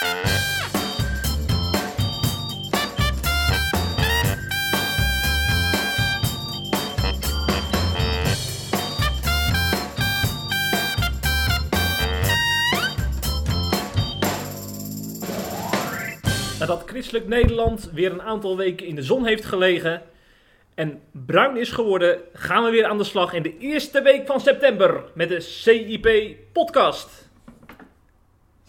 Nadat Christelijk Nederland weer een aantal weken in de zon heeft gelegen en bruin is geworden, gaan we weer aan de slag in de eerste week van september met de CIP-podcast.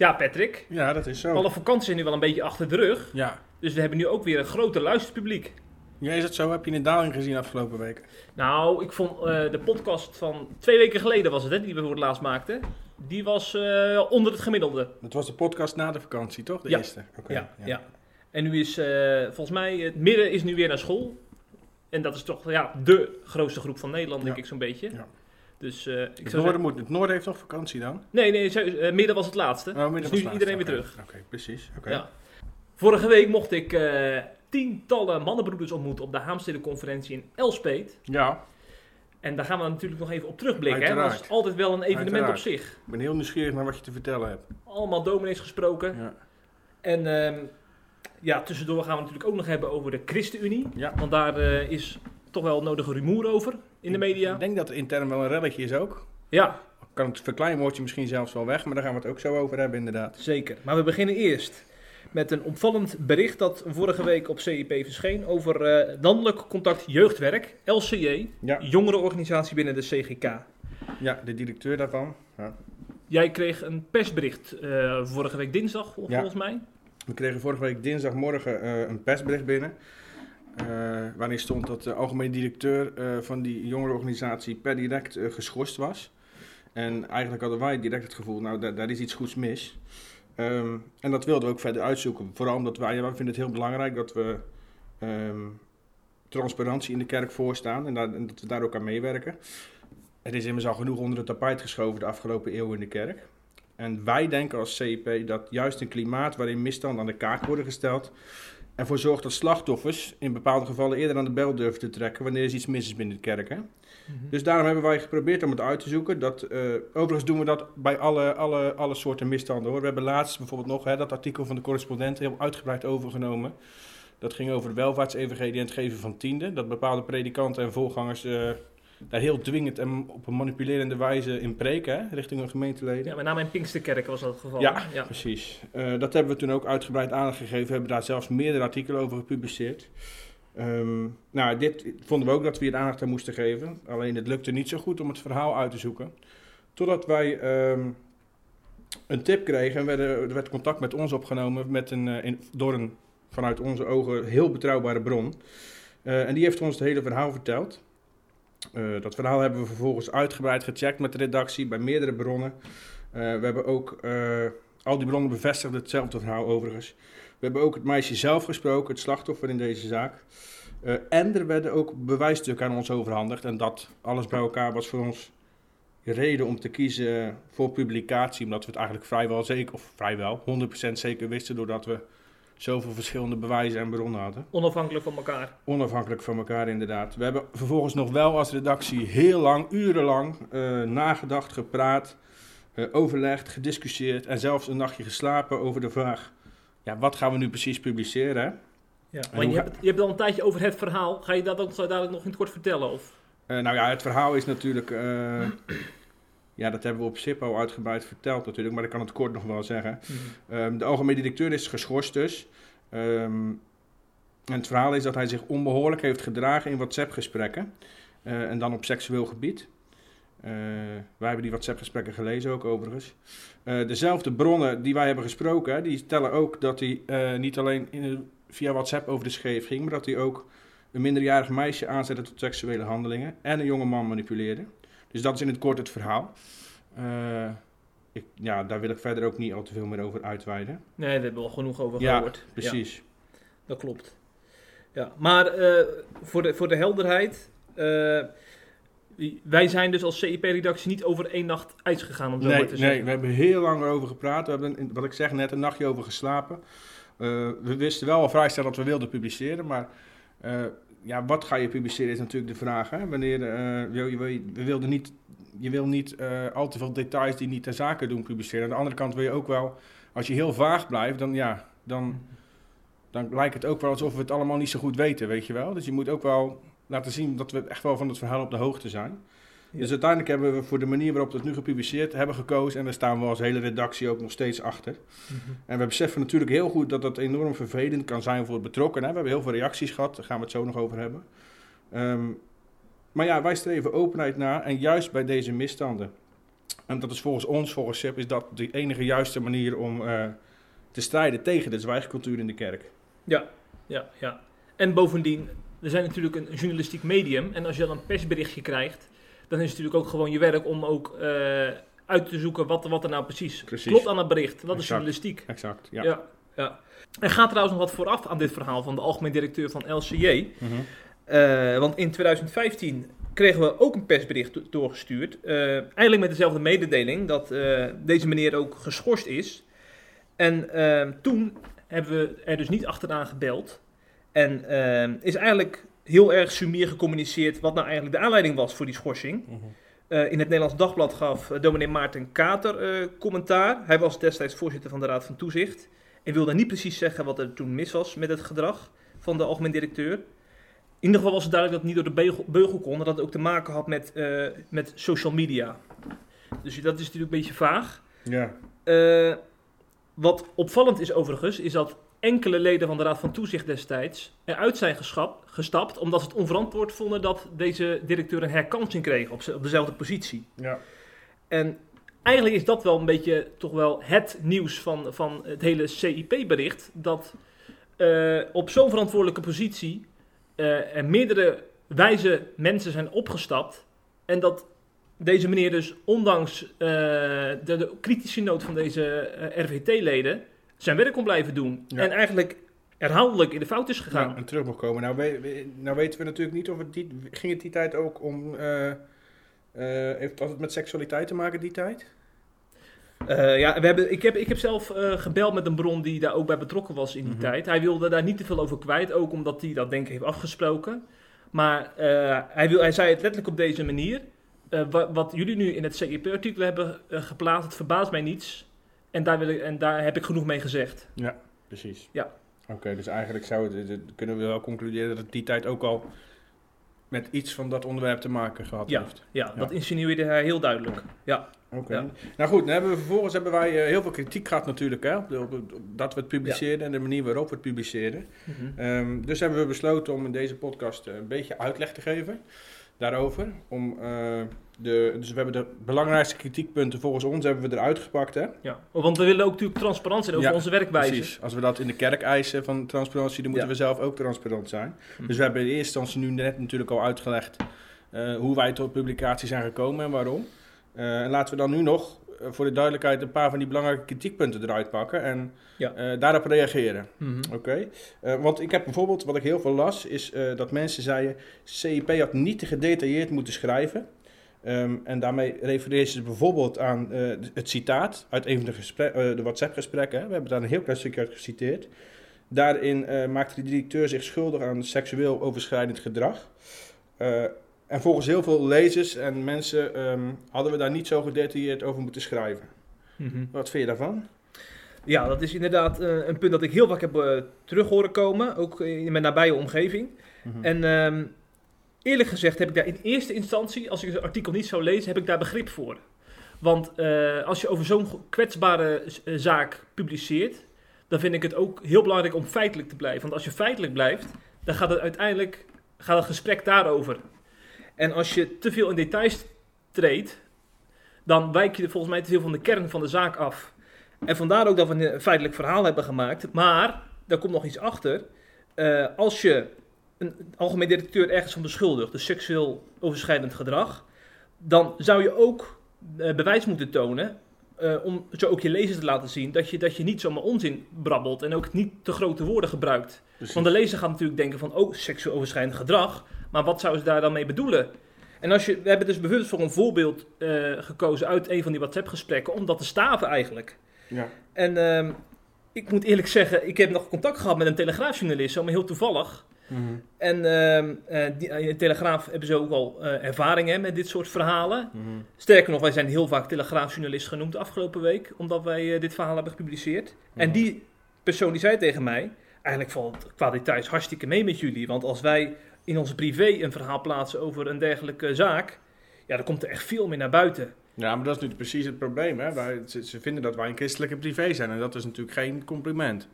Ja, Patrick, Ja, dat is zo. alle vakanties zijn nu wel een beetje achter de rug, Ja. dus we hebben nu ook weer een groter luisterpubliek. ja, is het zo? Heb je een daling gezien afgelopen weken? Nou, ik vond eh, de podcast van twee weken geleden was het, hè, die we voor het laatst maakten, die was eh, onder het gemiddelde. Dat was de podcast na de vakantie, toch? De Ja. eerste? Oké, Ja, ja. En nu is, eh, volgens mij, het midden is nu weer naar school. En dat is toch ja, de grootste groep van Nederland, denk Ja. ik zo'n beetje. Ja. Dus eh, ik Het noorden, moet, het noorden heeft nog vakantie dan? Nee, nee, eh, midden was het laatste. Oh, midden dus was nu laatst. iedereen weer terug. Oké, precies. Ja. Vorige week mocht ik eh, tientallen mannenbroeders ontmoeten op de Haamstede-conferentie in Elspet. Ja, En daar gaan we natuurlijk nog even op terugblikken. Hè? Dat is altijd wel een evenement Uiteraard. op zich. ik ben heel nieuwsgierig naar wat je te vertellen hebt. Allemaal dominees gesproken. Ja. En ehm, ja, tussendoor gaan we natuurlijk ook nog hebben over de ChristenUnie. ja. Want daar is toch wel nodige rumoer over in de media. Ik denk dat er intern wel een relletje is ook. Ja, Kan het verkleinwoordje misschien zelfs wel weg, maar daar gaan we het ook zo over hebben inderdaad. zeker. Maar we beginnen eerst met een opvallend bericht dat vorige week op CIP verscheen over eh landelijk contact jeugdwerk, LCJ, Ja, jongerenorganisatie binnen de CGK. ja de directeur daarvan. Ja. Jij kreeg een persbericht eh, vorige week dinsdag, Ja. volgens mij. We kregen vorige week dinsdagmorgen eh, een persbericht binnen. Eh, waarin stond dat de algemene directeur eh, van die jongerenorganisatie per direct eh, geschorst was. En eigenlijk hadden wij direct het gevoel, nou daar, is iets goeds mis. Ehm, en dat wilden we ook verder uitzoeken. Vooral omdat wij, wij vinden het heel belangrijk dat we ehm, transparantie in de kerk voorstaan en, en dat we daar ook aan meewerken. Het is immers al genoeg onder het tapijt geschoven de afgelopen eeuw in de kerk. En wij denken als CIP dat juist een klimaat waarin misstanden aan de kaak worden gesteld. Ervoor zorgt dat slachtoffers in bepaalde gevallen eerder aan de bel durven te trekken wanneer er iets mis is binnen de kerk. Hè? Dus daarom hebben wij geprobeerd om het uit te zoeken. Dat, eh, overigens doen we dat bij alle, alle, alle soorten misstanden hoor. We hebben laatst bijvoorbeeld nog hè, dat artikel van de correspondent heel uitgebreid overgenomen. Dat ging over de welvaartsevangelie en het geven van tienden. Dat bepaalde predikanten en voorgangers eh, daar heel dwingend en op een manipulerende wijze in preken hè, richting hun gemeenteleden. Ja, met name in Pinksterkerk was dat het geval. Ja, ja. Precies. Eh, dat hebben we toen ook uitgebreid aangegeven. We hebben daar zelfs meerdere artikelen over gepubliceerd. Ehm, nou, dit vonden we ook dat we hier aandacht aan moesten geven. Alleen het lukte niet zo goed om het verhaal uit te zoeken. Totdat wij ehm, een tip kregen en werden, er werd contact met ons opgenomen met een, eh, in- door een vanuit onze ogen heel betrouwbare bron. Eh, en die heeft ons het hele verhaal verteld. Eh, dat verhaal hebben we vervolgens uitgebreid gecheckt met de redactie bij meerdere bronnen. Eh, we hebben ook, eh, al die bronnen bevestigden hetzelfde verhaal overigens. We hebben ook het meisje zelf gesproken, het slachtoffer in deze zaak. En er werden ook bewijsstukken aan ons overhandigd. En dat alles bij elkaar was voor ons reden om te kiezen voor publicatie. Omdat we het eigenlijk vrijwel zeker, of vrijwel, 100% zeker wisten. Doordat we zoveel verschillende bewijzen en bronnen hadden. Onafhankelijk van elkaar. Onafhankelijk van elkaar, inderdaad. We hebben vervolgens nog wel als redactie heel lang, urenlang eh, nagedacht, gepraat, eh, overlegd, gediscussieerd en zelfs een nachtje geslapen over de vraag: ja, wat gaan we nu precies publiceren? hè? Ja. Maar je hebt, je hebt al een tijdje over het verhaal. Ga je dat ook zo dadelijk nog in het kort vertellen? Of? Eh, nou ja, het verhaal is natuurlijk. Ja, dat hebben we op SIP al uitgebreid verteld natuurlijk, maar ik kan het kort nog wel zeggen. Ehm, de algemene directeur is geschorst dus. Ehm, en het verhaal is dat hij zich onbehoorlijk heeft gedragen in WhatsApp-gesprekken. eh, en dan op seksueel gebied. Eh, wij hebben die WhatsApp-gesprekken gelezen ook overigens. Eh, dezelfde bronnen die wij hebben gesproken, die stellen ook dat hij niet alleen in, via WhatsApp over de scheef ging, maar dat hij ook een minderjarig meisje aanzette tot seksuele handelingen en een jonge man manipuleerde. Dus dat is in het kort het verhaal. Eh, ik, ja, daar wil ik verder ook niet al te veel meer over uitweiden. Nee, daar hebben we al genoeg over Ja, gehoord. Precies. Ja, dat klopt. Ja, maar eh, voor, de, voor de helderheid. eh, wij zijn dus als CIP-redactie niet over één nacht ijs gegaan, om zo maar Nee, te nee, zeggen. we hebben heel lang erover gepraat. We hebben, wat ik zeg, net een nachtje over geslapen. We wisten wel al vrij snel dat we wilden publiceren, maar ja, wat ga je publiceren is natuurlijk de vraag. Hè? Wanneer, wil je, wil je, we wilden niet, je wil niet eh, al te veel details die niet ter zake doen publiceren. Aan de andere kant wil je ook wel als je heel vaag blijft, dan ja, dan, dan lijkt het ook wel alsof we het allemaal niet zo goed weten, weet je wel. Dus je moet ook wel laten zien dat we echt wel van het verhaal op de hoogte zijn. Dus uiteindelijk hebben we voor de manier waarop we het nu gepubliceerd hebben gekozen. En daar staan we als hele redactie ook nog steeds achter. Mhm. En we beseffen natuurlijk heel goed dat dat enorm vervelend kan zijn voor het betrokkenen. We hebben heel veel reacties gehad, daar gaan we het zo nog over hebben. Ehm, maar ja, wij streven openheid na en juist bij deze misstanden. En dat is volgens ons, volgens SEP, is dat de enige juiste manier om eh, te strijden tegen de zwijgcultuur in de kerk. Ja, ja, ja. En bovendien, we zijn natuurlijk een journalistiek medium. En als je dan een persberichtje krijgt, dan is het natuurlijk ook gewoon je werk om ook eh, uit te zoeken wat, wat er nou precies, Precies. klopt aan het bericht. Dat is journalistiek. Exact, ja. Ja. ja, Er gaat trouwens nog wat vooraf aan dit verhaal van de algemeen directeur van LCJ. Mhm. Eh, want in 2015 kregen we ook een persbericht do- doorgestuurd. eh, eigenlijk met dezelfde mededeling dat deze meneer ook geschorst is. En toen hebben we er dus niet achteraan gebeld. En is eigenlijk heel erg sumier gecommuniceerd wat nou eigenlijk de aanleiding was voor die schorsing. Mhm. Eh, in het Nederlands Dagblad gaf eh, dominee Maarten Kater eh, commentaar. Hij was destijds voorzitter van de Raad van Toezicht. En wilde niet precies zeggen wat er toen mis was met het gedrag van de algemeen directeur. In ieder geval was het duidelijk dat het niet door de beugel, beugel kon. En dat het ook te maken had met, met social media. Dus dat is natuurlijk een beetje vaag. Ja, wat opvallend is overigens, is dat enkele leden van de Raad van Toezicht destijds eruit zijn geschap- gestapt. omdat ze het onverantwoord vonden dat deze directeur een herkansing kreeg op, ze- op dezelfde positie. ja. En eigenlijk is dat wel een beetje toch wel het nieuws van, van het hele CIP-bericht. Dat eh, op zo'n verantwoordelijke positie eh, er meerdere wijze mensen zijn opgestapt. En dat deze meneer dus ondanks eh, de, de kritische noot van deze RVT-leden zijn werk kon blijven doen. Ja. En eigenlijk herhaaldelijk in de fout is gegaan. Ja, en terug mag komen. Nou, we- nou weten we natuurlijk niet of het die, ging het die tijd ook om. eh, heeft het met seksualiteit te maken die tijd? Eh, ja, we hebben, ik, heb, ik heb zelf gebeld met een bron die daar ook bij betrokken was in die Mhm. tijd. Hij wilde daar niet te veel over kwijt, ook omdat hij dat denk ik heeft afgesproken. Maar hij, wil, hij zei het letterlijk op deze manier. Wat, wat jullie nu in het CIP-artikel hebben geplaatst, het verbaast mij niets. En daar, wil ik, en daar heb ik genoeg mee gezegd. Precies. Ja. Oké, dus eigenlijk zou het, kunnen we wel concluderen dat het die tijd ook al met iets van dat onderwerp te maken gehad Ja. heeft. Ja, Ja. dat insinueerde hij heel duidelijk. Ja, Oké. Ja. Nou goed, dan hebben we, vervolgens hebben wij eh, heel veel kritiek gehad natuurlijk, hè, dat we het publiceerden en de manier waarop we het publiceerden. Mhm. Ehm, dus hebben we besloten om in deze podcast eh, een beetje uitleg te geven daarover. Om, eh, de, dus we hebben de belangrijkste kritiekpunten volgens ons hebben we eruit gepakt. Hè? ja. Oh, Want we willen ook natuurlijk transparant zijn over Ja, onze werkwijze. Precies. Als we dat in de kerk eisen van transparantie, dan moeten Ja. we zelf ook transparant zijn. Mhm. Dus we hebben in eerste instantie nu net natuurlijk al uitgelegd eh, hoe wij tot publicatie zijn gekomen en waarom. Eh, en laten we dan nu nog voor de duidelijkheid een paar van die belangrijke kritiekpunten eruit pakken en Ja. eh, daarop reageren. Mhm. Oké, Eh, want ik heb bijvoorbeeld, wat ik heel veel las, is eh, dat mensen zeiden: CIP had niet te gedetailleerd moeten schrijven. Ehm, en daarmee refereerden ze bijvoorbeeld aan eh, het citaat uit een van de, eh, de WhatsApp-gesprekken. We hebben daar een heel klein stukje uit geciteerd. Daarin eh, maakte de directeur zich schuldig aan seksueel overschrijdend gedrag. En volgens heel veel lezers en mensen ehm, hadden we daar niet zo gedetailleerd over moeten schrijven. Mhm. Wat vind je daarvan? Ja, dat is inderdaad eh, een punt dat ik heel vaak heb eh, terug horen komen, ook in mijn nabije omgeving. Mhm. En ehm, eerlijk gezegd heb ik daar in eerste instantie, als ik het artikel niet zou lezen, heb ik daar begrip voor. Want eh, als je over zo'n kwetsbare zaak publiceert, dan vind ik het ook heel belangrijk om feitelijk te blijven. Want als je feitelijk blijft, dan gaat het uiteindelijk gaat het gesprek daarover. En als je te veel in details treedt, dan wijk je volgens mij te veel van de kern van de zaak af. En vandaar ook dat we een feitelijk verhaal hebben gemaakt. Maar, daar komt nog iets achter. Eh, als je een algemeen directeur ergens van beschuldigt, dus seksueel overschrijdend gedrag, dan zou je ook eh, bewijs moeten tonen. eh, om zo ook je lezers te laten zien dat je, dat je niet zomaar onzin brabbelt en ook niet te grote woorden gebruikt. Precies. Want de lezer gaat natuurlijk denken van, oh, seksueel overschrijdend gedrag, maar wat zouden ze daar dan mee bedoelen? En als je, we hebben dus bewust voor een voorbeeld eh, gekozen uit een van die WhatsApp-gesprekken, om dat te staven eigenlijk. Ja. En ehm, ik moet eerlijk zeggen, ik heb nog contact gehad met een telegraafjournalist, zomaar heel toevallig. En ehm, eh, die, in de Telegraaf hebben ze ook al eh, ervaring hè, met dit soort verhalen. Mhm. Sterker nog, wij zijn heel vaak Telegraafjournalist genoemd de afgelopen week, omdat wij eh, dit verhaal hebben gepubliceerd. En Mhm. die persoon die zei tegen mij, eigenlijk valt qua details hartstikke mee met jullie. Want als wij in onze privé een verhaal plaatsen over een dergelijke zaak, ja, dan komt er echt veel meer naar buiten. Ja, maar dat is nu precies het probleem. Hè? Wij, ze vinden dat wij een christelijke privé zijn en dat is natuurlijk geen compliment.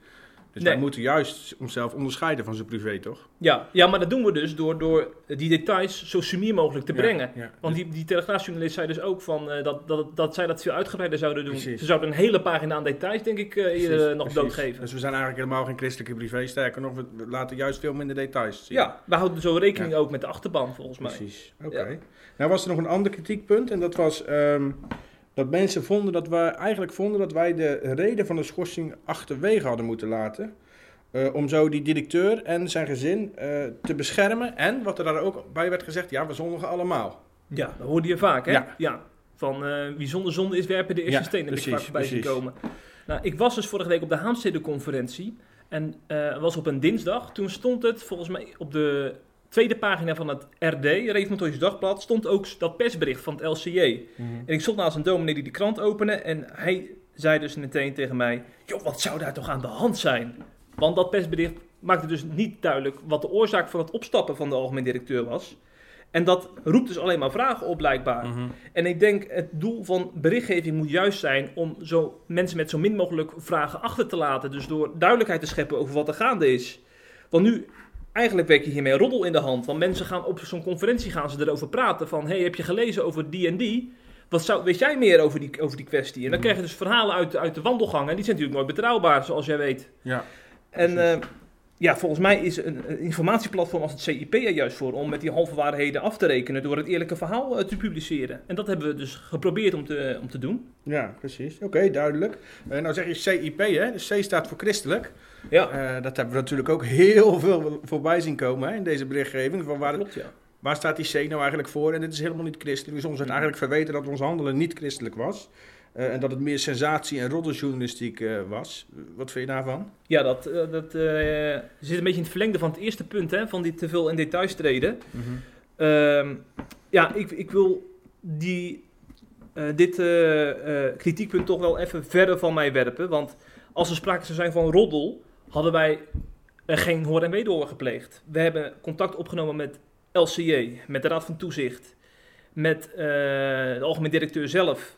Dus Nee. wij moeten juist onszelf onderscheiden van zijn privé, toch? Ja, ja, maar dat doen we dus door, door die details zo sumier mogelijk te Ja, brengen. ja. Want die, die Telegraafjournalist zei dus ook van, eh, dat, dat, dat zij dat veel uitgebreider zouden doen. Precies. Ze zouden een hele pagina aan details, denk ik, eh, Precies, nog doodgeven. Dus we zijn eigenlijk helemaal geen christelijke privé. Sterker nog, we laten juist veel minder details zien. Ja, we houden zo rekening Ja. ook met de achterban, volgens mij. Precies, oké. Nou was er nog een ander kritiekpunt en dat was ehm, dat mensen vonden dat wij eigenlijk vonden dat wij de reden van de schorsing achterwege hadden moeten laten. eh, om zo die directeur en zijn gezin eh, te beschermen. En wat er daar ook bij werd gezegd, ja, we zondigen allemaal. Ja, dat hoorde je vaak, hè? Ja. Van eh, wie zonder zonde is, werpen de eerste Ja, steen. Ik precies, vaak voorbij zien komen. Nou, ik was dus vorige week op de Haamstede-conferentie. En was op een dinsdag. Toen stond het, volgens mij, op de tweede pagina van het RD, Reformatorisch Dagblad, stond ook dat persbericht van het LCJ. En ik stond naast een dominee die de krant opende en hij zei dus meteen tegen mij... Joh, wat zou daar toch aan de hand zijn? Want dat persbericht maakte dus niet duidelijk wat de oorzaak van het opstappen van de algemeen directeur was. En dat roept dus alleen maar vragen op blijkbaar. Mhm. En ik denk het doel van berichtgeving moet juist zijn om zo mensen met zo min mogelijk vragen achter te laten. Dus door duidelijkheid te scheppen over wat er gaande is. Want nu, eigenlijk werk je hiermee een roddel in de hand. Want mensen gaan op zo'n conferentie gaan ze erover praten van... hey, heb je gelezen over die en die? Wat zou, weet jij meer over die, over die kwestie? En dan Mhm. krijg je dus verhalen uit, uit de wandelgangen. En die zijn natuurlijk nooit betrouwbaar, zoals jij weet. Ja, En ja, volgens mij is een, informatieplatform als het CIP er juist voor om met die halve waarheden af te rekenen door het eerlijke verhaal eh, te publiceren. En dat hebben we dus geprobeerd om te, om te doen. ja precies. Oké, duidelijk. Eh, nou zeg je CIP, hè? Dus C staat voor christelijk. Ja, Eh, dat hebben we natuurlijk ook heel veel voorbij zien komen hè, in deze berichtgeving. Van waar, klopt ja. waar staat die C nou eigenlijk voor? En dit is helemaal niet christelijk. Dus ons werd eigenlijk verweten dat ons handelen niet christelijk was. Eh, en dat het meer sensatie- en roddeljournalistiek eh, was. Wat vind je daarvan? Ja, dat, eh, dat zit een beetje in het verlengde van het eerste punt, hè, van die te veel in details treden. Ehm, ja, ik, ik wil die, dit kritiekpunt toch wel even verder van mij werpen. Want als er sprake zou zijn van roddel, hadden wij er geen hoor en wederhoor gepleegd. We hebben contact opgenomen met LCJ, met de Raad van Toezicht, met de algemeen directeur zelf.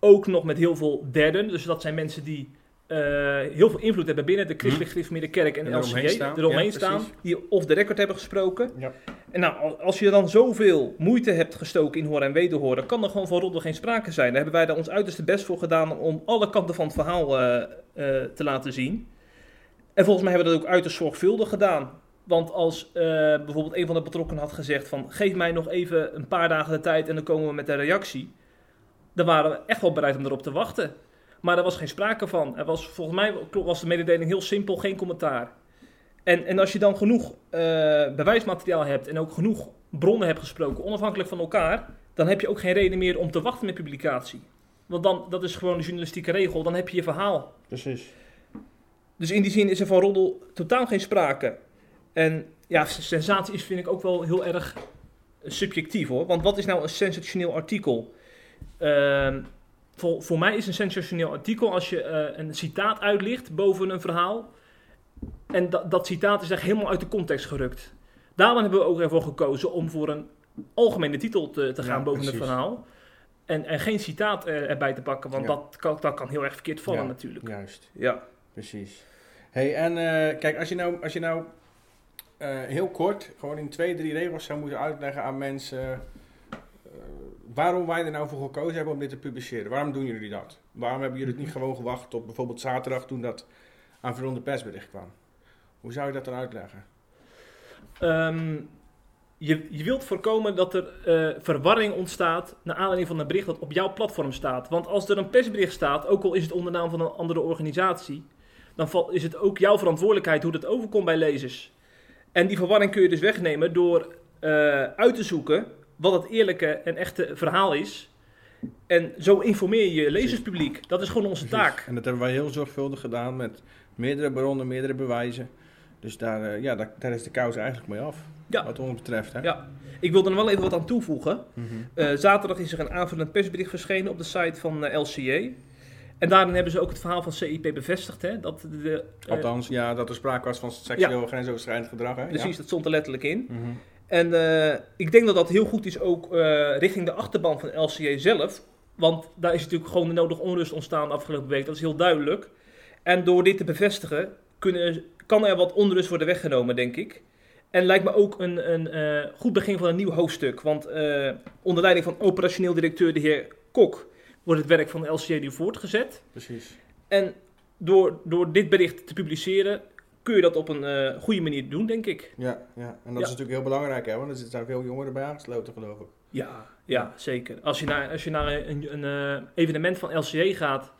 Ook nog met heel veel derden. Dus dat zijn mensen die eh, heel veel invloed hebben binnen de christelijk gereformeerde kerk en, En de eromheen LCJ. staan. Eromheen Ja, staan, precies. die off the record hebben gesproken. Ja. En nou, al- als je dan zoveel moeite hebt gestoken in horen en wederhoor, dan kan er gewoon van roddel geen sprake zijn. Daar hebben wij daar ons uiterste best voor gedaan om alle kanten van het verhaal eh, eh, te laten zien. En volgens mij hebben we dat ook uiterst zorgvuldig gedaan. Want als bijvoorbeeld een van de betrokkenen had gezegd van geef mij nog even een paar dagen de tijd en dan komen we met een reactie. Dan waren we echt wel bereid om erop te wachten. Maar er was geen sprake van. Er was, volgens mij was de mededeling heel simpel, geen commentaar. En, en als je dan genoeg eh, bewijsmateriaal hebt en ook genoeg bronnen hebt gesproken, onafhankelijk van elkaar, dan heb je ook geen reden meer om te wachten met publicatie. Want dan, dat is gewoon de journalistieke regel, dan heb je je verhaal. Precies. Dus in die zin is er van roddel totaal geen sprake. En ja, sensatie is vind ik ook wel heel erg subjectief hoor. Want wat is nou een sensationeel artikel? Ehm, voor, voor mij is een sensationeel artikel als je eh, een citaat uitlicht boven een verhaal. En dat dat citaat is echt helemaal uit de context gerukt. Daarom hebben we ook ervoor gekozen om voor een algemene titel te, te Ja, gaan boven precies. het verhaal. En, en geen citaat er, erbij te pakken, want Ja. dat, kan, dat kan heel erg verkeerd vallen Ja, natuurlijk. Juist, Ja. precies. hey, en eh, kijk, als je nou, als je nou eh, heel kort, gewoon in twee, drie regels zou moeten uitleggen aan mensen eh, waarom wij er nou voor gekozen hebben om dit te publiceren. Waarom doen jullie dat? Waarom hebben jullie het niet gewoon gewacht tot bijvoorbeeld zaterdag toen dat aanvullende persbericht kwam? Hoe zou je dat dan uitleggen? Ehm, je, je wilt voorkomen dat er eh, verwarring ontstaat naar aanleiding van een bericht dat op jouw platform staat. Want als er een persbericht staat, ook al is het onder naam van een andere organisatie, dan val- is het ook jouw verantwoordelijkheid hoe dat overkomt bij lezers. En die verwarring kun je dus wegnemen door eh, uit te zoeken wat het eerlijke en echte verhaal is. En zo informeer je je lezerspubliek. Dat is gewoon onze Precies. taak. En dat hebben wij heel zorgvuldig gedaan met meerdere bronnen, meerdere bewijzen. Dus daar, eh, ja, daar, daar is de kous eigenlijk mee af. Ja. Wat ons betreft. Hè? Ja. Ik wil er nog wel even wat aan toevoegen. Mhm. Eh, zaterdag is er een aanvullend persbericht verschenen op de site van eh, LCA. En daarin hebben ze ook het verhaal van CIP bevestigd. Hè, dat de, Althans, ja, dat er sprake was van seksueel grensoverschrijdend gedrag. Hè? precies, Ja. dat stond er letterlijk in. Mhm. En eh, ik denk dat dat heel goed is ook eh, richting de achterban van LCA zelf. Want daar is natuurlijk gewoon de nodige onrust ontstaan de afgelopen week. Dat is heel duidelijk. En door dit te bevestigen kunnen, kan er wat onrust worden weggenomen, denk ik. En lijkt me ook een, een eh, goed begin van een nieuw hoofdstuk. Want onder leiding van operationeel directeur de heer Kok wordt het werk van de LCA nu voortgezet. Precies. En door, door dit bericht te publiceren kun je dat op een eh, goede manier doen, denk ik. Ja, ja. en dat Ja. is natuurlijk heel belangrijk, hè, want er zijn veel jongeren bij aangesloten, geloof ik. Ja, ja zeker. Als je naar, als je naar een, een eh, evenement van LCA gaat,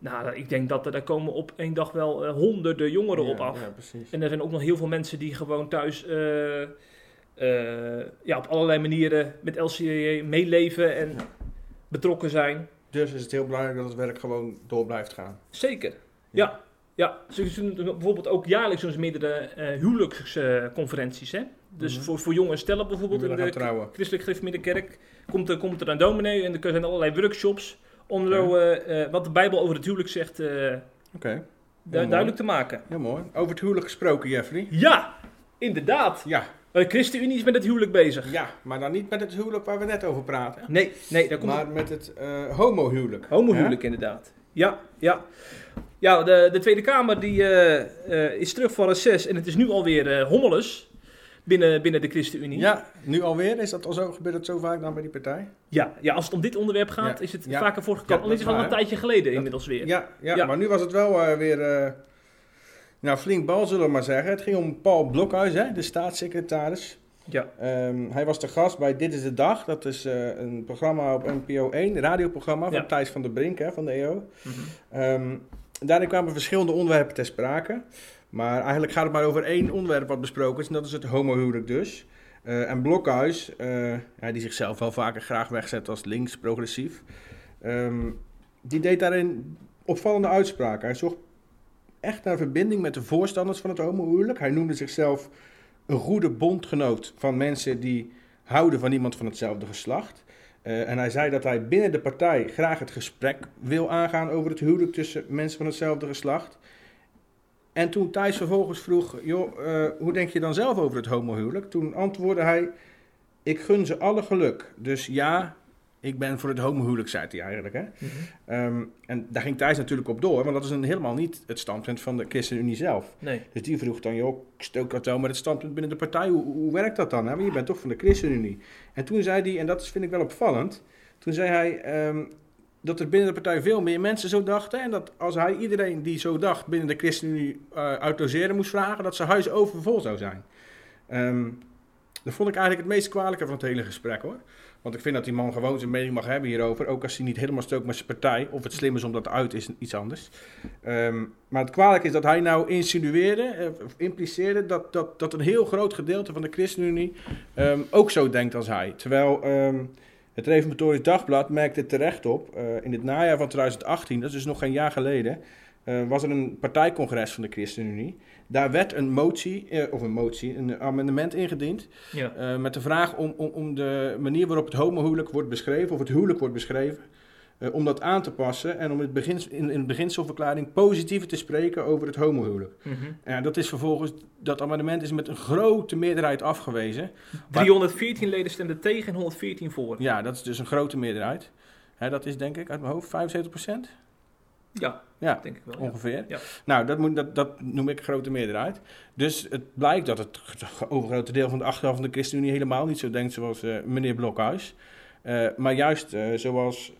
nou, ik denk dat er daar komen op één dag wel eh, honderden jongeren op af. Ja, precies. En er zijn ook nog heel veel mensen die gewoon thuis eh, eh, ja, op allerlei manieren met LCA meeleven en betrokken zijn. Dus is het heel belangrijk dat het werk gewoon door blijft gaan. Zeker. Ja. Ja, ze doen bijvoorbeeld ook jaarlijks ze meerdere eh huwelijksconferenties. hè? Dus Mhm. voor, voor jonge stellen bijvoorbeeld in de trouwen. christelijk gereformeerde kerk komt er, komt er een dominee en er zijn allerlei workshops om zo, eh, eh, wat de Bijbel over het huwelijk zegt Oké, du- mooi. duidelijk te maken. heel mooi. Over het huwelijk gesproken, Jeffrey. Ja, inderdaad. Ja, De ChristenUnie is met het huwelijk bezig. ja, maar dan niet met het huwelijk waar we net over praten. Nee, nee, daar komt Maar met het homohuwelijk. homohuwelijk inderdaad. Ja, ja. Ja, de, de Tweede Kamer die, eh, eh, is terug van reces en het is nu alweer eh hommeles binnen, binnen de ChristenUnie. Ja, nu alweer? Is dat al zo? Gebeurt het zo vaak dan bij die partij? Ja, ja, als het om dit onderwerp gaat, Ja, is het ja. vaker voorgekomen. Al is het dat al een tijdje geleden Dat- inmiddels weer. Ja, ja, maar nu was het wel weer nou, flink bal, zullen we maar zeggen. Het ging om Paul Blokhuis, hè, de staatssecretaris. Ja. Ehm, hij was de gast bij Dit is de Dag. Dat is een programma op NPO 1, een radioprogramma van. Thijs van der Brink hè, van de EO. Mhm. Ehm, daarin kwamen verschillende onderwerpen ter sprake. Maar eigenlijk gaat het maar over één onderwerp wat besproken is. En dat is het homohuwelijk dus. Eh, en Blokhuis, eh, ja, die zichzelf wel vaker graag wegzet als links, progressief. ehm, die deed daarin opvallende uitspraken. Hij zocht echt naar verbinding met de voorstanders van het homohuwelijk. Hij noemde zichzelf een goede bondgenoot van mensen die houden van iemand van hetzelfde geslacht. Eh, en hij zei dat hij binnen de partij graag het gesprek wil aangaan over het huwelijk tussen mensen van hetzelfde geslacht. En toen Thijs vervolgens vroeg, joh, eh, hoe denk je dan zelf over het homohuwelijk? Toen antwoordde hij, ik gun ze alle geluk. Dus ja, ik ben voor het homohuwelijk, zei hij eigenlijk. Hè? Mhm. Ehm, en daar ging Thijs natuurlijk op door, want dat is een, helemaal niet het standpunt van de ChristenUnie zelf. Nee. Dus die vroeg dan, joh, stook dat wel met het standpunt binnen de partij. Hoe, hoe werkt dat dan? Hè? Want je bent toch van de ChristenUnie. En toen zei hij, en dat vind ik wel opvallend, toen zei hij ehm, dat er binnen de partij veel meer mensen zo dachten. En dat als hij iedereen die zo dacht binnen de ChristenUnie logeren moest vragen, dat zijn huis overvol zou zijn. Ehm, dat vond ik eigenlijk het meest kwalijke van het hele gesprek hoor. Want ik vind dat die man gewoon zijn mening mag hebben hierover. Ook als hij niet helemaal stookt met zijn partij. Of het slim is om dat uit is iets anders. Ehm, maar het kwalijk is dat hij nou insinueerde, eh, of impliceerde, dat, dat, dat een heel groot gedeelte van de ChristenUnie ehm, ook zo denkt als hij. Terwijl ehm, het Reformatorisch Dagblad merkte terecht op, eh, in het najaar van 2018, dat is dus nog geen jaar geleden, eh, was er een partijcongres van de ChristenUnie. Daar werd een motie, eh, of een motie, een amendement ingediend. Ja. eh, met de vraag om, om, om de manier waarop het homohuwelijk wordt beschreven, of het huwelijk wordt beschreven, eh, om dat aan te passen en om het begins, in, in de beginselverklaring positiever te spreken over het homohuwelijk. Ja, dat is vervolgens, dat amendement is met een grote meerderheid afgewezen. 314 leden stemden tegen en 114 voor. Ja, dat is dus een grote meerderheid. Hè, dat is denk ik uit mijn hoofd 75 Ja, Ja, denk ik wel. ja. ongeveer. Ja. Nou, dat, moet, dat, dat noem ik grote meerderheid. Dus het blijkt dat het overgrote deel van de achterhelft van de ChristenUnie helemaal niet zo denkt zoals eh, meneer Blokhuis. Eh, maar juist eh, zoals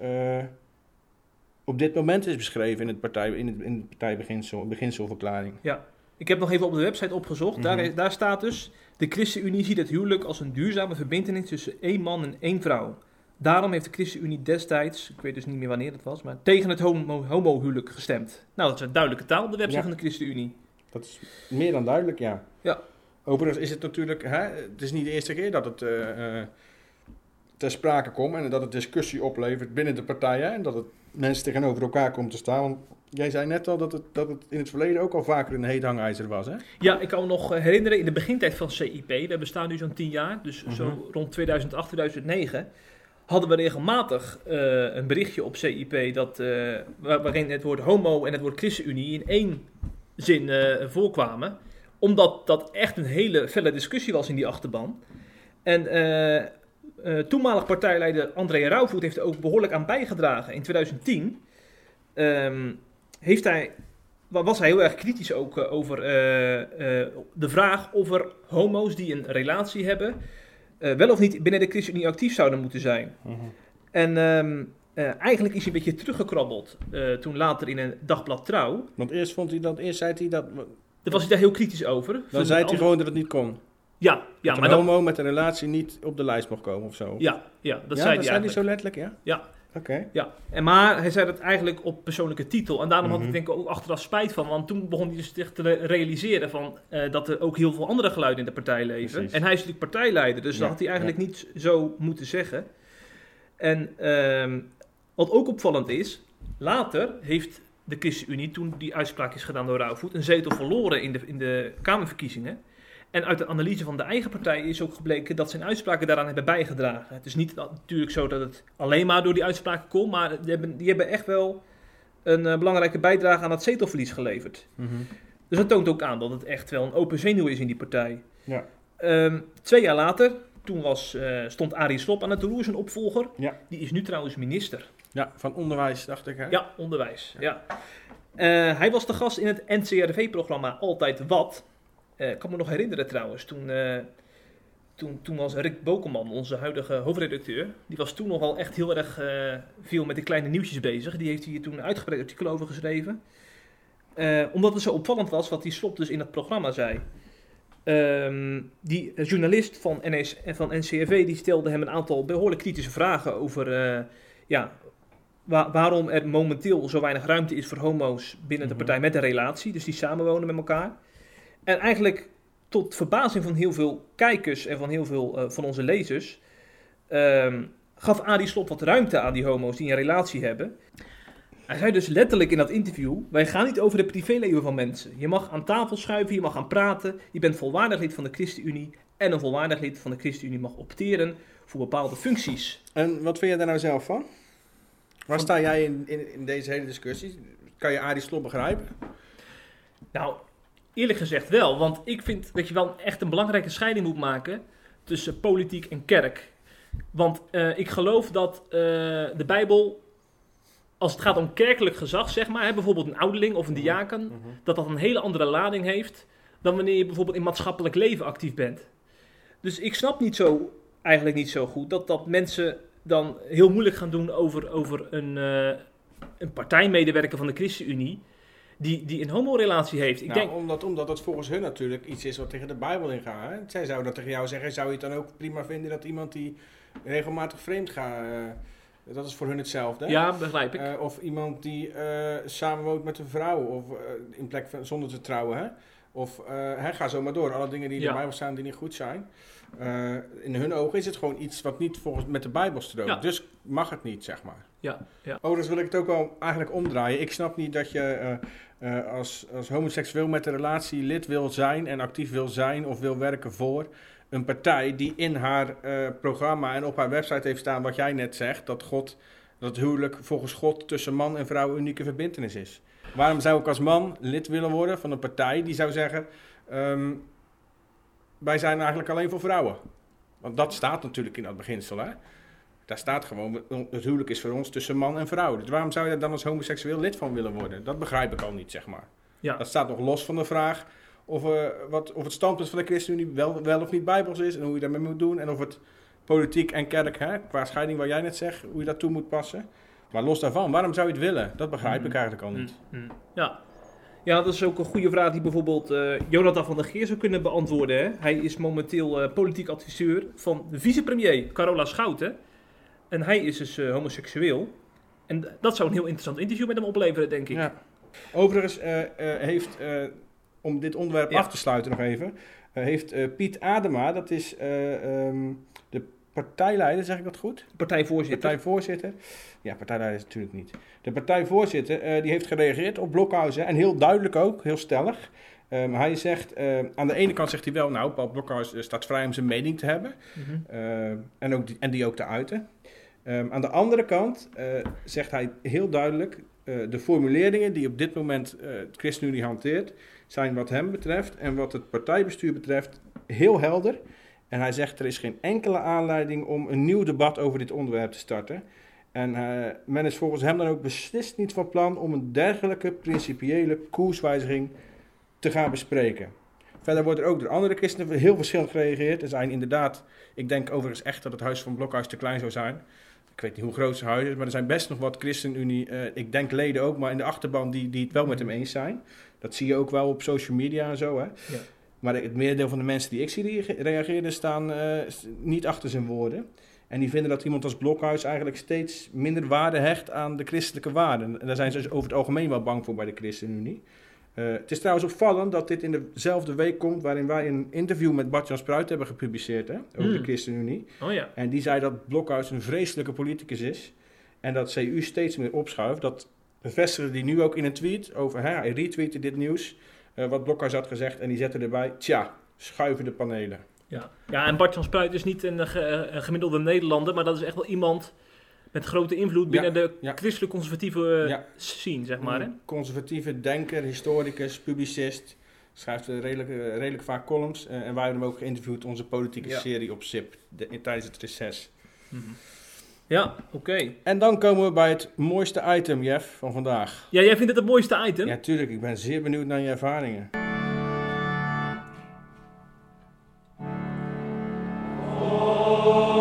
op dit moment is beschreven in het, partij, in het, in het partijbeginsel, beginselverklaring. Ik heb nog even op de website opgezocht. daar, Mhm. daar staat dus... De ChristenUnie ziet het huwelijk als een duurzame verbintenis tussen één man en één vrouw. Daarom heeft de ChristenUnie destijds, ik weet dus niet meer wanneer dat was, maar tegen het homo- homohuwelijk gestemd. Nou, dat is een duidelijke taal op de website Ja. van de ChristenUnie. Dat is meer dan duidelijk, ja. Ja. Overigens is het natuurlijk, hè, het is niet de eerste keer dat het eh, eh, ter sprake komt en dat het discussie oplevert binnen de partijen en dat het mensen tegenover elkaar komt te staan. Want Jij zei net al dat het, dat het in het verleden ook al vaker een heet hangijzer was, hè? Ja, ik kan me nog herinneren in de begintijd van CIP, we bestaan nu zo'n 10 jaar, dus Mhm. zo rond 2008, 2009, hadden we regelmatig eh, een berichtje op CIP dat, eh, waar- waarin het woord homo en het woord ChristenUnie in één zin eh, voorkwamen. Omdat dat echt een hele felle discussie was in die achterban. En toenmalig partijleider André Rauwvoet heeft er ook behoorlijk aan bijgedragen. In 2010 ehm, heeft hij wa- was hij heel erg kritisch ook over de vraag of er homo's die een relatie hebben, eh, wel of niet binnen de ChristenUnie actief zouden moeten zijn. En ehm, eh, eigenlijk is hij een beetje teruggekrabbeld eh, toen later in een dagblad Trouw. Want eerst vond hij dat, eerst zei hij dat, Daar was hij daar heel kritisch over. dan zei hij gewoon dat het niet kon. Ja, ja, dat maar homo met een relatie niet op de lijst mocht komen of zo. ja, ja, dat Ja, zei dat hij zei hij zo letterlijk, ja? Ja. Oké. Ja, en maar hij zei dat eigenlijk op persoonlijke titel. En daarom had Mhm. ik denk ik ook achteraf spijt van. Want toen begon hij dus zich te re- realiseren van, eh, dat er ook heel veel andere geluiden in de partij leven. Precies. En hij is natuurlijk partijleider, dus Ja, dat had hij eigenlijk niet zo moeten zeggen. En ehm, wat ook opvallend is, later heeft de ChristenUnie, toen die uitspraak is gedaan door Rauwvoet, een zetel verloren in de, in de Kamerverkiezingen. En uit de analyse van de eigen partij is ook gebleken dat zijn uitspraken daaraan hebben bijgedragen. Het is niet natuurlijk zo dat het alleen maar door die uitspraken komt, maar die hebben, die hebben echt wel een eh, belangrijke bijdrage aan het zetelverlies geleverd. Mhm. Dus dat toont ook aan dat het echt wel een open zenuw is in die partij. Ja. Ehm, twee jaar later, toen was, eh, stond Arie Slob aan het roer, zijn opvolger. Ja. Die is nu trouwens minister. ja, van onderwijs dacht ik, hè? Ja, onderwijs. Ja. Eh, hij was de gast in het NCRV-programma Altijd Wat. Eh, ik kan me nog herinneren trouwens, toen, eh, toen, toen was Rick Bokelman, onze huidige hoofdredacteur, die was toen nogal echt heel erg eh, veel met de kleine nieuwtjes bezig. Die heeft hier toen een uitgebreid artikel over geschreven. Omdat het zo opvallend was wat die Slop dus in het programma zei. Ehm, die journalist van, NS, van NCRV die stelde hem een aantal behoorlijk kritische vragen over ja, wa- waarom er momenteel zo weinig ruimte is voor homo's binnen de Mhm. partij met een relatie, dus die samenwonen met elkaar. En eigenlijk tot verbazing van heel veel kijkers en van heel veel eh, van onze lezers, ehm, gaf Adi Slop wat ruimte aan die homo's die een relatie hebben. Hij zei dus letterlijk in dat interview: Wij gaan niet over de privéleven van mensen. Je mag aan tafel schuiven, je mag gaan praten. Je bent volwaardig lid van de ChristenUnie. En een volwaardig lid van de ChristenUnie mag opteren voor bepaalde functies. En wat vind jij daar nou zelf van? Waar sta jij in, in, in deze hele discussie? Kan je Arie Slob begrijpen? Nou, eerlijk gezegd wel. Want ik vind dat je wel echt een belangrijke scheiding moet maken tussen politiek en kerk. Want eh, ik geloof dat eh, de Bijbel, als het gaat om kerkelijk gezag, zeg maar, hè, bijvoorbeeld een ouderling of een diaken, dat dat een hele andere lading heeft dan wanneer je bijvoorbeeld in maatschappelijk leven actief bent. Dus ik snap niet zo, eigenlijk niet zo goed, dat, dat mensen dan heel moeilijk gaan doen over, over een, eh, een partijmedewerker van de ChristenUnie die, die een homorelatie heeft. Ik nou, denk, omdat, omdat dat volgens hun natuurlijk iets is wat tegen de Bijbel ingaat. Hè? Zij zouden dat tegen jou zeggen. Zou je het dan ook prima vinden dat iemand die regelmatig vreemd gaat... eh, dat is voor hun hetzelfde. hè? ja, begrijp ik. Eh, of iemand die eh, samenwoont met een vrouw of in plek van zonder te trouwen. Hè? Of eh, hij gaat zo maar door. Alle dingen die in Ja. de Bijbel staan die niet goed zijn. In hun ogen is het gewoon iets wat niet volgens met de Bijbel stroomt. Ja. Dus mag het niet, zeg maar. Ja, ja. Overigens wil ik het ook wel eigenlijk omdraaien. Ik snap niet dat je eh, als, als homoseksueel met een relatie lid wil zijn en actief wil zijn of wil werken voor een partij die in haar eh, programma en op haar website heeft staan wat jij net zegt, dat God, dat huwelijk volgens God tussen man en vrouw een unieke verbintenis is. Waarom zou ik als man lid willen worden van een partij die zou zeggen, ehm, wij zijn eigenlijk alleen voor vrouwen? Want dat staat natuurlijk in dat beginsel, hè? Daar staat gewoon, het huwelijk is voor ons tussen man en vrouw. Dus waarom zou je daar dan als homoseksueel lid van willen worden? Dat begrijp ik al niet, zeg maar. Ja. Dat staat nog los van de vraag of, eh, wat, of het standpunt van de ChristenUnie wel, wel of niet bijbels is en hoe je daarmee moet doen. En of het politiek en kerk, hè, qua scheiding waar jij net zegt, hoe je dat toe moet passen. Maar los daarvan, waarom zou je het willen? Dat begrijp ik Mhm. eigenlijk al niet. Mm, mm. Ja. ja, dat is ook een goede vraag die bijvoorbeeld eh, Jonathan van der Geer zou kunnen beantwoorden. Hè? Hij is momenteel eh, politiek adviseur van de vicepremier Carola Schouten. En hij is dus eh, homoseksueel. En dat zou een heel interessant interview met hem opleveren, denk ik. Ja. Overigens eh, eh, heeft, om dit onderwerp Ja. af te sluiten nog even, heeft Piet Adema, dat is eh, ehm, de partijleider, zeg ik dat goed? Partijvoorzitter. Partijvoorzitter. Ja, partijleider is natuurlijk niet. De partijvoorzitter die heeft gereageerd op Blokhuizen en heel duidelijk ook, heel stellig. Ehm, hij zegt, aan de ene kant zegt hij wel, nou, Paul Blokhuis eh, staat vrij om zijn mening te hebben. Mhm. Eh, en, ook die, en die ook te uiten. Ehm, aan de andere kant eh, zegt hij heel duidelijk, eh, de formuleringen die op dit moment eh het ChristenUnie hanteert, zijn wat hem betreft en wat het partijbestuur betreft heel helder. En hij zegt, er is geen enkele aanleiding om een nieuw debat over dit onderwerp te starten. En men is volgens hem dan ook beslist niet van plan om een dergelijke principiële koerswijziging te gaan bespreken. Verder wordt er ook door andere christenen heel verschillend gereageerd. Er zijn inderdaad, ik denk overigens echt dat het huis van Blokhuis te klein zou zijn. Ik weet niet hoe groot zijn huis is, maar er zijn best nog wat ChristenUnie, eh, ik denk leden ook, maar in de achterban die, die het wel met hem eens zijn. Dat zie je ook wel op social media en zo. Hè? Ja. Maar het merendeel van de mensen die ik zie reageren, staan eh, niet achter zijn woorden. En die vinden dat iemand als Blokhuis eigenlijk steeds minder waarde hecht aan de christelijke waarden. En daar zijn ze dus over het algemeen wel bang voor bij de ChristenUnie. Eh, het is trouwens opvallend dat dit in dezelfde week komt waarin wij een interview met Bart-Jan Spruit hebben gepubliceerd hè, over Hmm. de ChristenUnie. Oh ja. En die zei dat Blokhuis een vreselijke politicus is. En dat CU steeds meer opschuift. Dat bevestigde hij nu ook in een tweet over. Hè, hij retweette dit nieuws. eh, wat Blokhuis had gezegd. En die zette erbij. Tja, schuiven de panelen. Ja, ja en Bart-Jan Spruit is niet een, ge- een gemiddelde Nederlander, maar dat is echt wel iemand met grote invloed binnen de ja. christelijk conservatieve Ja. scene, zeg maar. Hè? Conservatieve denker, historicus, publicist. Schrijft redelijk, redelijk vaak columns. eh, en wij hebben hem ook geïnterviewd. Onze politieke Ja. serie op SIP. de- in- tijdens het reces. Ja, oké. En dan komen we bij het mooiste item, Jeff, van vandaag. Ja, jij vindt het het mooiste item? Ja, tuurlijk. Ik ben zeer benieuwd naar je ervaringen. Ja.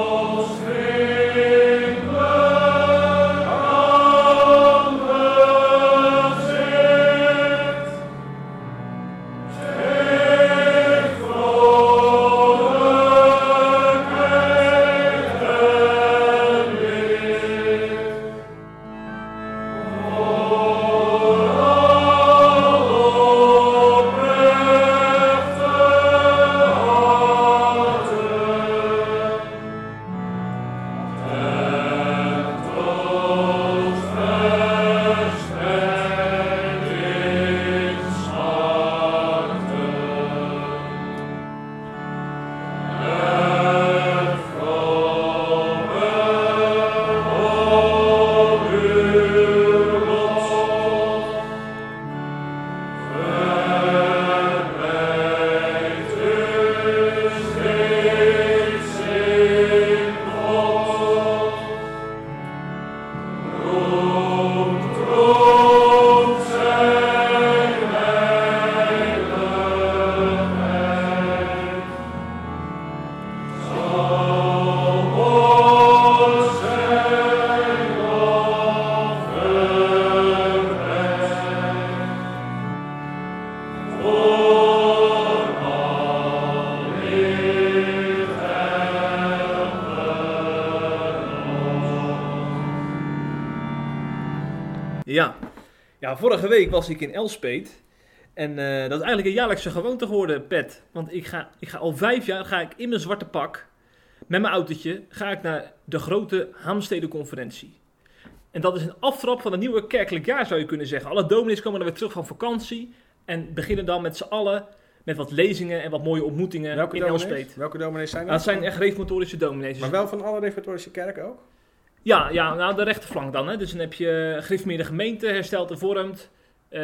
Ja, vorige week was ik in Elspet. En eh, dat is eigenlijk een jaarlijkse gewoonte geworden, Pet. Want ik ga, ik ga al vijf jaar ga ik in mijn zwarte pak, met mijn autootje, ga ik naar de grote Haamstede-conferentie. En dat is een aftrap van het nieuwe kerkelijk jaar, zou je kunnen zeggen. Alle dominees komen dan weer terug van vakantie en beginnen dan met z'n allen met wat lezingen en wat mooie ontmoetingen Welke in dominees? Elspet. Welke dominees zijn Nou, dat? het zijn echt reformatorische dominees. Maar wel van alle reformatorische kerken ook? Ja, ja, nou de rechterflank dan. Hè. Dus dan heb je gereformeerde gemeente, hersteld hervormd, eh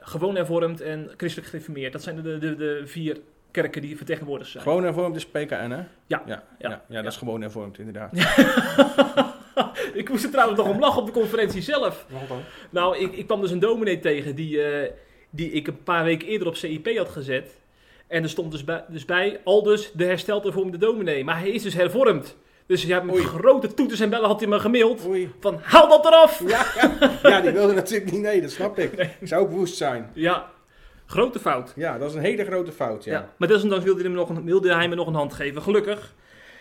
gewoon hervormd en christelijk gereformeerd. Dat zijn de, de, de vier kerken die vertegenwoordigd zijn. Gewoon hervormd is PKN, hè? Ja. Ja, ja, Ja. ja, dat is gewoon hervormd, inderdaad. ik moest er trouwens nog om lachen op de conferentie zelf. Dan? Nou, ik, ik kwam dus een dominee tegen die, eh, die ik een paar weken eerder op CIP had gezet. En er stond dus bij, dus bij al dus de hersteld hervormde dominee. Maar hij is dus hervormd. Dus ja, met Oei. grote toeters en bellen had hij me gemaild. Oei. Van, haal dat eraf! Ja, ja. ja, die wilde natuurlijk niet. Nee, dat snap ik. Zou ook woest zijn. Ja, grote fout. Ja, dat is een hele grote fout, ja. Ja. Maar desondanks wilde hij, me nog een, wilde hij me nog een hand geven, gelukkig.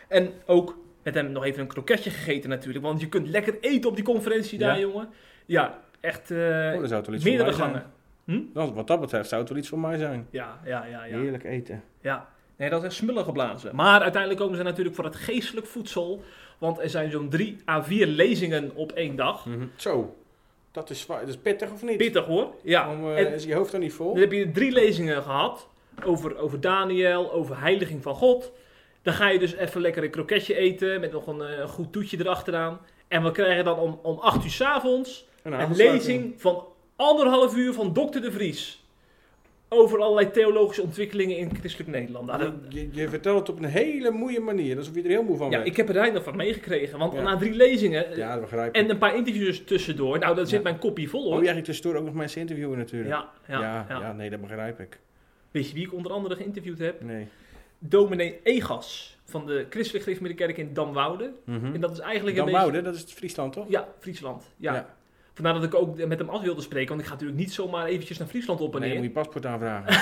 En ook met hem nog even een kroketje gegeten natuurlijk. Want je kunt lekker eten op die conferentie daar, jongen. Ja, echt Oh, dat zou meerdere gangen. Hm? Dat- Wat dat betreft zou het wel iets voor mij zijn. Ja, ja, ja, ja. Heerlijk eten. ja. Nee, dat is echt smullen geblazen. Maar uiteindelijk komen ze natuurlijk voor het geestelijk voedsel. Want er zijn zo'n drie à vier lezingen op één dag. Zo, dat is, zwaar. dat is pittig of niet? Pittig hoor. Ja. Om, eh, En is je hoofd dan niet vol? dan heb je drie lezingen gehad. Over, over Daniel, over heiliging van God. Dan ga je dus even lekker een kroketje eten. Met nog een, eh, een goed toetje erachteraan. En we krijgen dan om, om 8 uur s avonds Een een lezing van anderhalf uur van Dr. de Vries. Over allerlei theologische ontwikkelingen in christelijk Nederland. Nou, dat- Je, je vertelt het op een hele moeie manier, alsof je er heel moe van ja, bent. ik heb er weinig van meegekregen. Want Ja. na drie lezingen Ja, dat ik. en een paar interviews tussendoor. Nou, dan zit Ja. mijn kopie vol Oh, hoor. jij ging tussendoor ook nog mensen interviewen natuurlijk. ja, ja, ja, ja. ja, nee, dat begrijp ik. Weet je wie ik onder andere geïnterviewd heb? Nee. Dominee Egas van de Christelijk Gereformeerde Kerk in Damwoude. En dat is eigenlijk Dan een beetje... Woude, dat is het Friesland toch? Ja, Friesland. Ja. Ja. Vandaar dat ik ook met hem af wilde spreken, want ik ga natuurlijk niet zomaar eventjes naar Friesland op en Nee, neer. dan moet je paspoort aanvragen.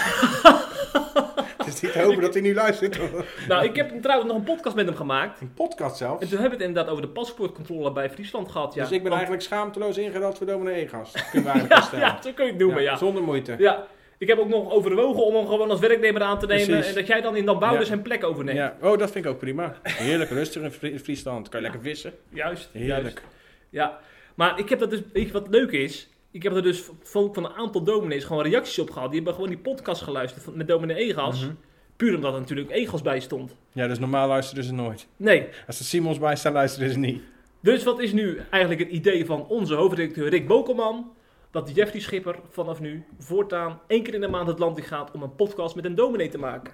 het is niet te hopen dat hij nu luistert. Nou, ik heb trouwens nog een podcast met hem gemaakt. Een podcast zelfs. En toen hebben we het inderdaad over de paspoortcontrole bij Friesland gehad. Ja. Dus ik ben Want- eigenlijk schaamteloos ingeruild voor dominee Egas. Kunnen we Ja, stellen. ja, zo kun je het noemen, ja. Zonder moeite. Ja, ik heb ook nog overwogen om hem gewoon als werknemer aan te nemen. Precies. En dat jij dan in Damwoude Ja. zijn plek overneemt. Ja. Oh, dat vind ik ook prima. Heerlijk rustig in Fri- Friesland. Kan je lekker vissen. Juist. Heerlijk. Juist. Ja. Maar ik heb dat dus, weet je wat leuk is? Ik heb er dus van, van een aantal dominees gewoon reacties op gehad. Die hebben gewoon die podcast geluisterd van, met dominee Egas. Mhm. Puur omdat er natuurlijk Egas bij stond. Ja, dus normaal luisteren ze nooit. Nee. Als er Simons bij staan, luisteren ze niet. Dus wat is nu eigenlijk het idee van onze hoofdredacteur Rick Bokelman? Dat Jeffrey Schipper vanaf nu voortaan één keer in de maand het land in gaat om een podcast met een dominee te maken.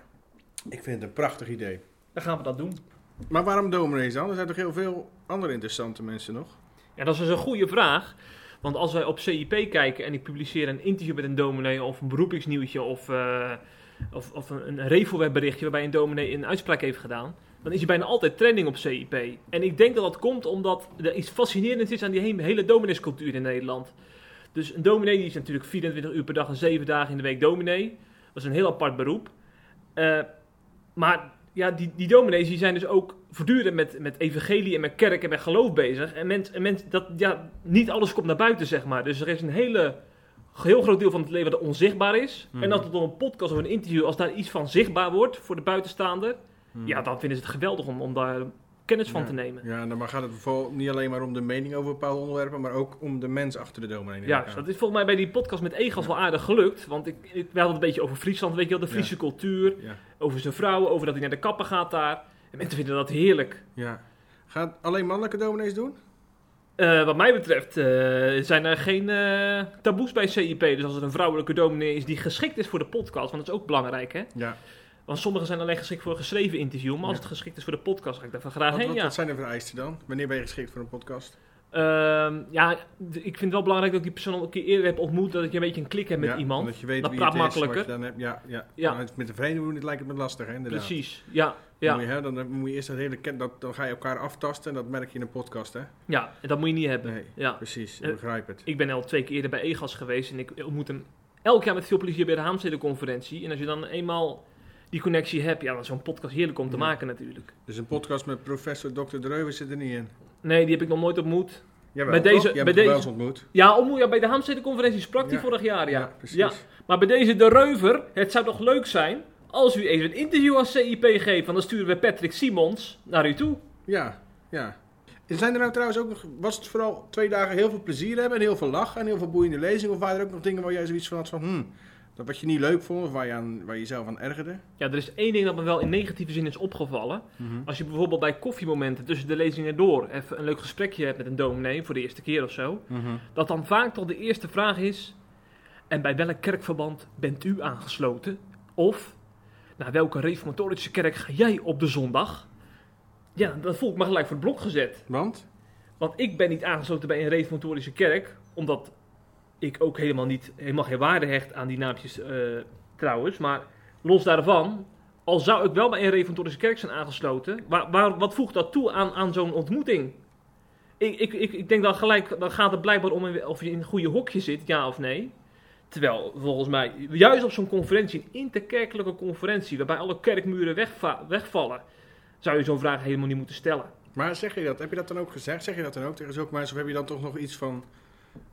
Ik vind het een prachtig idee. Dan gaan we dat doen. Maar waarom dominees dan? Er zijn toch heel veel andere interessante mensen nog? Ja, dat is dus een goede vraag. Want als wij op CIP kijken en ik publiceer een interview met een dominee of een beroepingsnieuwtje of, eh, of, of een, een waarbij een dominee een uitspraak heeft gedaan, dan is er bijna altijd trending op CIP. En ik denk dat dat komt omdat er iets fascinerends is aan die he- hele domineescultuur in Nederland. Dus een dominee die is natuurlijk 24 uur per dag en 7 dagen in de week dominee. Dat is een heel apart beroep. Eh, maar ja, die, die dominees die zijn dus ook voortdurend met, met evangelie en met kerk en met geloof bezig. En mens, en mens, dat, ja, niet alles komt naar buiten, zeg maar. Dus er is een hele, heel groot deel van het leven dat onzichtbaar is. Mhm. En dat het door een podcast of een interview, als daar iets van zichtbaar wordt voor de buitenstaander, ja, dan vinden ze het geweldig om, om daar kennis van te nemen. Ja, dan gaat het vooral niet alleen maar om de mening over bepaalde onderwerpen, maar ook om de mens achter de neem Ja, dus dat is volgens mij bij die podcast met Egas wel aardig gelukt. Want ik, ik, we hadden het een beetje over Friesland, weet je wel, de Friese cultuur. Over zijn vrouwen, over dat hij naar de kapper gaat daar. En mensen vinden dat heerlijk. ja. Gaat alleen mannelijke dominees doen? Eh, wat mij betreft eh, zijn er geen eh, taboes bij CIP. Dus als er een vrouwelijke dominee is die geschikt is voor de podcast, want dat is ook belangrijk hè. Ja. Want sommigen zijn alleen geschikt voor een geschreven interview, maar als Ja. het geschikt is voor de podcast, ga ik daar graag Wat, heen. wat, Ja, wat zijn de vereisten dan? Wanneer ben je geschikt voor een podcast? Ehm, ja, ik vind het wel belangrijk dat ik die persoon al een keer eerder heb ontmoet, dat ik een beetje een klik heb met Ja, iemand. Dat je weet Dat wie praat het is, makkelijker. je dan hebt. Ja, ja. Ja. Met een vreemde doen, het lijkt me lastig, hè, inderdaad. Precies, ja. Dan, Ja, moet je, hè, dan moet je eerst dat hele dat, dan ga je elkaar aftasten en dat merk je in een podcast, hè? ja, en dat moet je niet hebben. Nee, Ja. precies. Ik Eh, begrijp het. Ik ben al twee keer eerder bij EGAS geweest en ik ontmoet hem elk jaar met veel plezier bij de Haamstede-conferentie. En als je dan eenmaal die connectie hebt, ja, dan is zo'n podcast heerlijk om te maken natuurlijk. Dus een podcast met professor Dr. De Reuven zit er niet in. Nee, die heb ik nog nooit ontmoet. Jawel, Bij toch? deze- bij deze- eens ontmoet. Ja, ontmoet, ja bij de Haamstede-conferentie sprak hij Ja. vorig jaar, ja. precies. Ja. Maar bij deze De Reuver, het zou toch leuk zijn als u even een interview als CIP geeft, want dan sturen we Patrick Simons naar u toe. Ja, ja. En Zijn er nou trouwens ook nog, was het vooral twee dagen heel veel plezier hebben en heel veel lachen en heel veel boeiende lezingen? Of waren er ook nog dingen waar jij zoiets van had van, hmm, dat wat je niet leuk vond of waar je, aan, waar je jezelf aan ergerde? Ja, er is één ding dat me wel in negatieve zin is opgevallen. Als je bijvoorbeeld bij koffiemomenten tussen de lezingen door even een leuk gesprekje hebt met een dominee voor de eerste keer of zo, dat dan vaak toch de eerste vraag is: en bij welk kerkverband bent u aangesloten? Of naar welke reformatorische kerk ga jij op de zondag? Ja, dan voel ik me gelijk voor het blok gezet. Want? Want ik ben niet aangesloten bij een reformatorische kerk, omdat ik ook helemaal, niet, helemaal geen waarde hecht aan die naampjes eh, trouwens. Maar los daarvan, al zou ik wel bij een reformatorische kerk zijn aangesloten, waar, waar, wat voegt dat toe aan, aan zo'n ontmoeting? Ik, ik, ik, ik denk dan gelijk, dan gaat het blijkbaar om of je in een goede hokje zit, ja of nee. Terwijl volgens mij, juist op zo'n conferentie, een interkerkelijke conferentie, waarbij alle kerkmuren wegva- wegvallen, zou je zo'n vraag helemaal niet moeten stellen. Maar zeg je dat, heb je dat dan ook gezegd? Zeg je dat dan ook tegen zulke mensen of heb je dan toch nog iets van,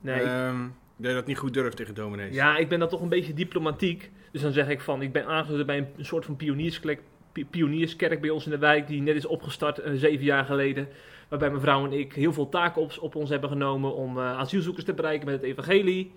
Nee. ehm, dat je dat niet goed durft tegen dominees? Ja, ik ben dan toch een beetje diplomatiek. Dus dan zeg ik van, ik ben aangesloten bij een, een soort van pionierskerk, pi- pionierskerk bij ons in de wijk, die net is opgestart eh, zeven jaar geleden. Waarbij mijn vrouw en ik heel veel taken op, op ons hebben genomen om eh, asielzoekers te bereiken met het evangelie.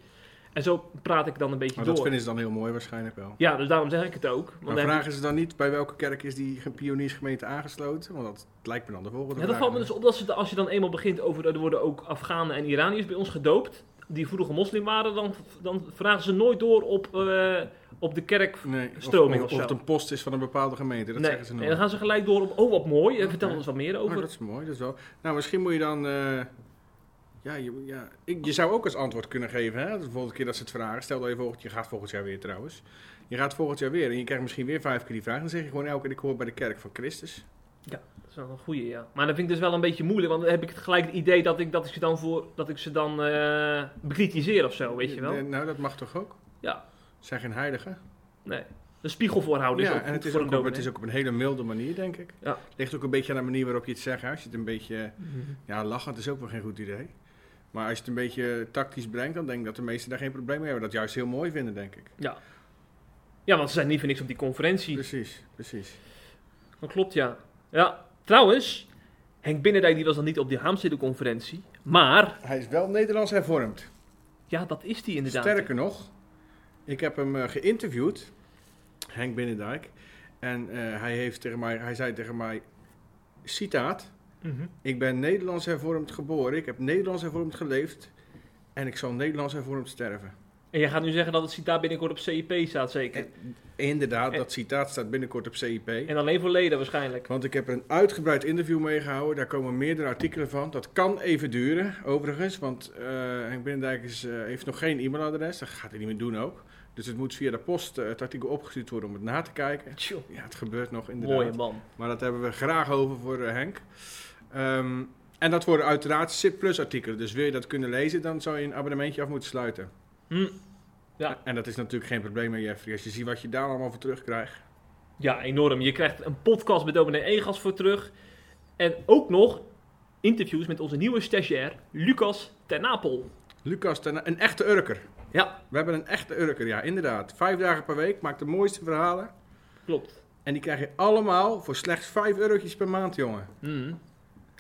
En zo praat ik dan een beetje Maar door. dat vinden ze dan heel mooi waarschijnlijk wel. Ja, dus daarom zeg ik het ook. Want Maar vragen ze dan niet bij welke kerk is die pioniersgemeente aangesloten? Want dat lijkt me dan de volgende Ja, dat valt me dus op dat ze, als je dan eenmaal begint over, er worden ook Afghanen en Iraniërs bij ons gedoopt, die vroeger moslim waren, dan, dan vragen ze nooit door op, eh, op de kerk. Nee, of- of, of het een post is van een bepaalde gemeente, dat nee, zeggen ze nooit. dan gaan ze gelijk door op, oh wat mooi, Eh, vertel ons wat meer Oh, over. dat is mooi, dat is wel. Nou, misschien moet je dan. eh, ja, je, ja ik, je zou ook als antwoord kunnen geven, hè? De volgende keer dat ze het vragen. Stel dat je volgend, je gaat volgend jaar weer trouwens. Je gaat volgend jaar weer en je krijgt misschien weer vijf keer die vraag. Dan zeg je gewoon elke keer: ik hoor bij de kerk van Christus. Dat is wel een goeie, ja. Maar dan vind ik dus wel een beetje moeilijk, want dan heb ik het gelijk het idee dat ik, dat ik ze dan, voor, dat ik ze dan eh, bekritiseer of zo, weet je wel. Nou, dat mag toch ook? Ja, Zijn geen heiligen. nee. Een spiegel voorhouden is ja, ook en het is voor ook, een op, het is ook op een hele milde manier, denk ik. Ja. Ligt ook een beetje aan de manier waarop je het zegt. Als je het een beetje. Mhm. Ja, lachend is ook wel geen goed idee. Maar als je het een beetje tactisch brengt, dan denk ik dat de meesten daar geen probleem mee hebben. Dat juist heel mooi vinden, denk ik. Ja. ja, want ze zijn niet voor niks op die conferentie. Precies, precies. Dat klopt, ja. Ja, trouwens, Henk Binnendijk die was dan niet op die Haamstede-conferentie. Maar, Hij is wel Nederlands hervormd. ja, dat is die inderdaad. Sterker nog, ik heb hem eh, geïnterviewd, Henk Binnendijk. En eh, hij, heeft tegen mij, hij zei tegen mij, citaat, Mhm. ik ben Nederlands hervormd geboren, ik heb Nederlands hervormd geleefd en ik zal Nederlands hervormd sterven. En jij gaat nu zeggen dat het citaat binnenkort op CIP staat, zeker? Inderdaad, En- dat citaat staat binnenkort op CIP. En alleen voor leden waarschijnlijk. Want ik heb er een uitgebreid interview mee gehouden. Daar komen meerdere artikelen van. Dat kan even duren, overigens. Want eh Henk Binnendijk is, heeft nog geen e-mailadres. Dat gaat hij niet meer doen ook. Dus het moet via de post eh, het artikel opgestuurd worden om het na te kijken. Tjoh, Ja, het gebeurt nog inderdaad. mooie man. Maar dat hebben we graag over voor eh, Henk. Ehm, en dat worden uiteraard SIP Plus artikelen. Dus wil je dat kunnen lezen, dan zou je een abonnementje af moeten sluiten. Hm. Ja. En dat is natuurlijk geen probleem meer, Jeffrey. Als je ziet wat je daar allemaal voor terugkrijgt. Ja, enorm. Je krijgt een podcast met dominee Egas voor terug. En ook nog interviews met onze nieuwe stagiair, Lucas Ten Napel. Lucas, een echte Urker. Ja, We hebben een echte Urker, ja, inderdaad. Vijf dagen per week, maakt de mooiste verhalen. klopt. En die krijg je allemaal voor slechts 5 eurotjes per maand, jongen. Hm.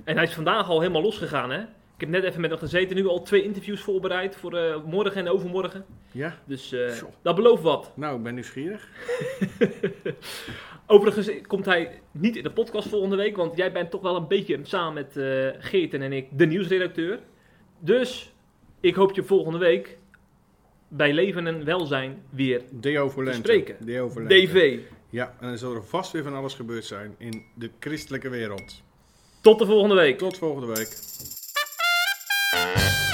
En hij is vandaag al helemaal losgegaan, hè? Ik heb net even met hem gezeten, nu al twee interviews voorbereid voor eh, morgen en overmorgen. Ja? Dus eh, dat belooft wat. Nou, ik ben nieuwsgierig. Overigens komt hij niet in de podcast volgende week, want jij bent toch wel een beetje samen met Geerten en ik de nieuwsredacteur. Dus ik hoop je volgende week bij Leven en Welzijn weer Deo Lente. spreken. Deo. DV. Ja, en dan zal er vast weer van alles gebeurd zijn in de christelijke wereld. Tot de volgende week. Tot volgende week. Bye.